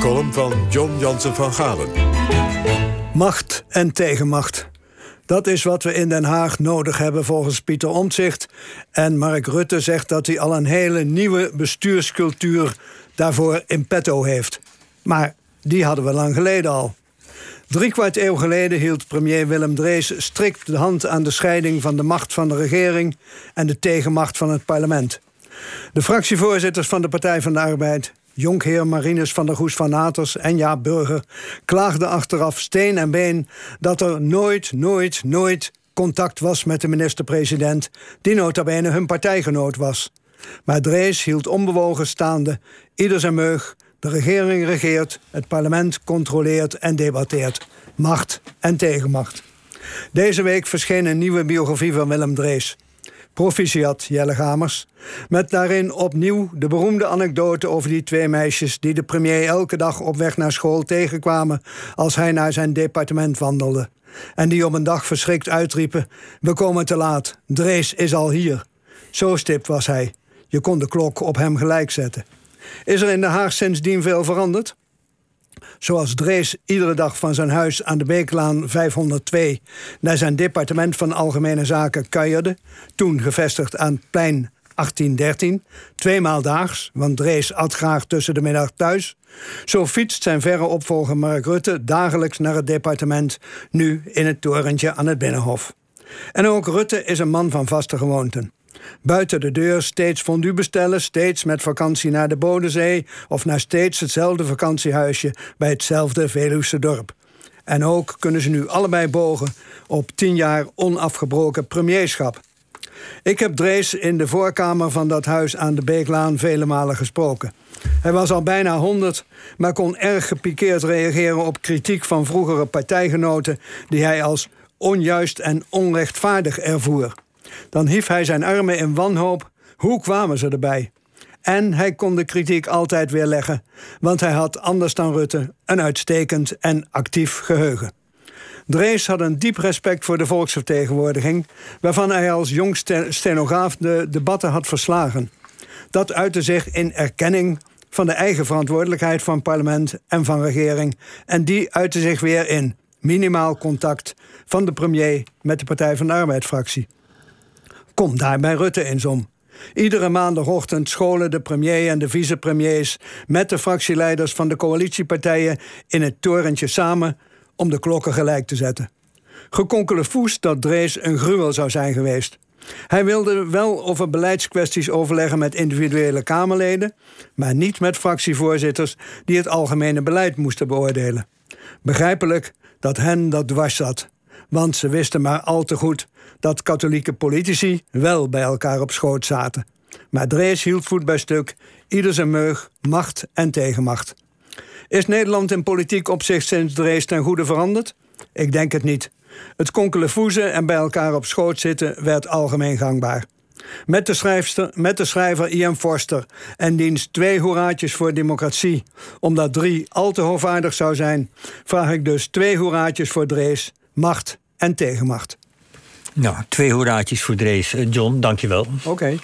column van John Jansen van Galen. Macht en tegenmacht. Dat is wat we in Den Haag nodig hebben volgens Pieter Omtzigt. En Mark Rutte zegt dat hij al een hele nieuwe bestuurscultuur daarvoor in petto heeft. Maar die hadden we lang geleden al. Drie kwart eeuw geleden hield premier Willem Drees strikt de hand aan de scheiding van de macht van de regering en de tegenmacht van het parlement. De fractievoorzitters van de Partij van de Arbeid, jonkheer Marinus van der Goes van Naters en Jaap Burger, klaagden achteraf steen en been dat er nooit, nooit, nooit contact was met de minister-president, die nota bene hun partijgenoot was. Maar Drees hield onbewogen staande, ieder zijn meug, de regering regeert, het parlement controleert en debatteert. Macht en tegenmacht. Deze week verscheen een nieuwe biografie van Willem Drees. Proficiat Jelle Gamers. Met daarin opnieuw de beroemde anekdote over die twee meisjes die de premier elke dag op weg naar school tegenkwamen als hij naar zijn departement wandelde. En die op een dag verschrikt uitriepen: We komen te laat, Drees is al hier. Zo stipt was hij. Je kon de klok op hem gelijk zetten. Is er in Den Haag sindsdien veel veranderd? Zoals Drees iedere dag van zijn huis aan de Beeklaan 502 naar zijn departement van Algemene Zaken kuierde, toen gevestigd aan plein 1813, tweemaal daags, want Drees at graag tussen de middag thuis. Zo fietst zijn verre opvolger Mark Rutte dagelijks naar het departement, nu in het torentje aan het Binnenhof. En ook Rutte is een man van vaste gewoonten. Buiten de deur steeds fondue bestellen, steeds met vakantie naar de Bodensee of naar steeds hetzelfde vakantiehuisje bij hetzelfde Veluwse dorp. En ook kunnen ze nu allebei bogen op tien jaar onafgebroken premierschap. Ik heb Drees in de voorkamer van dat huis aan de Beeklaan vele malen gesproken. Hij was al bijna honderd, maar kon erg gepikeerd reageren op kritiek van vroegere partijgenoten die hij als onjuist en onrechtvaardig ervoer. Dan hief hij zijn armen in wanhoop. Hoe kwamen ze erbij? En hij kon de kritiek altijd weerleggen, want hij had anders dan Rutte een uitstekend en actief geheugen. Drees had een diep respect voor de volksvertegenwoordiging, waarvan hij als jong stenograaf de debatten had verslagen. Dat uitte zich in erkenning van de eigen verantwoordelijkheid van parlement en van regering, en die uitte zich weer in minimaal contact van de premier met de Partij van de Arbeid-fractie. Kom daar bij Rutte eens om. Iedere maandagochtend scholen de premier en de vicepremiers met de fractieleiders van de coalitiepartijen in het torentje samen om de klokken gelijk te zetten. Gekonkele voes dat Drees een gruwel zou zijn geweest. Hij wilde wel over beleidskwesties overleggen met individuele Kamerleden, maar niet met fractievoorzitters die het algemene beleid moesten beoordelen. Begrijpelijk dat hen dat dwars zat, want ze wisten maar al te goed dat katholieke politici wel bij elkaar op schoot zaten. Maar Drees hield voet bij stuk, ieder zijn meug, macht en tegenmacht. Is Nederland in politiek opzicht sinds Drees ten goede veranderd? Ik denk het niet. Het konkelen en bij elkaar op schoot zitten werd algemeen gangbaar. Met de, met de schrijver Ian Forster en diens twee hoeraatjes voor democratie, omdat drie al te hoogvaardig zou zijn, vraag ik dus twee hoeraatjes voor Drees, macht en tegenmacht. Nou, twee hoeraatjes voor Drees. Eh, John, dankjewel. Oké.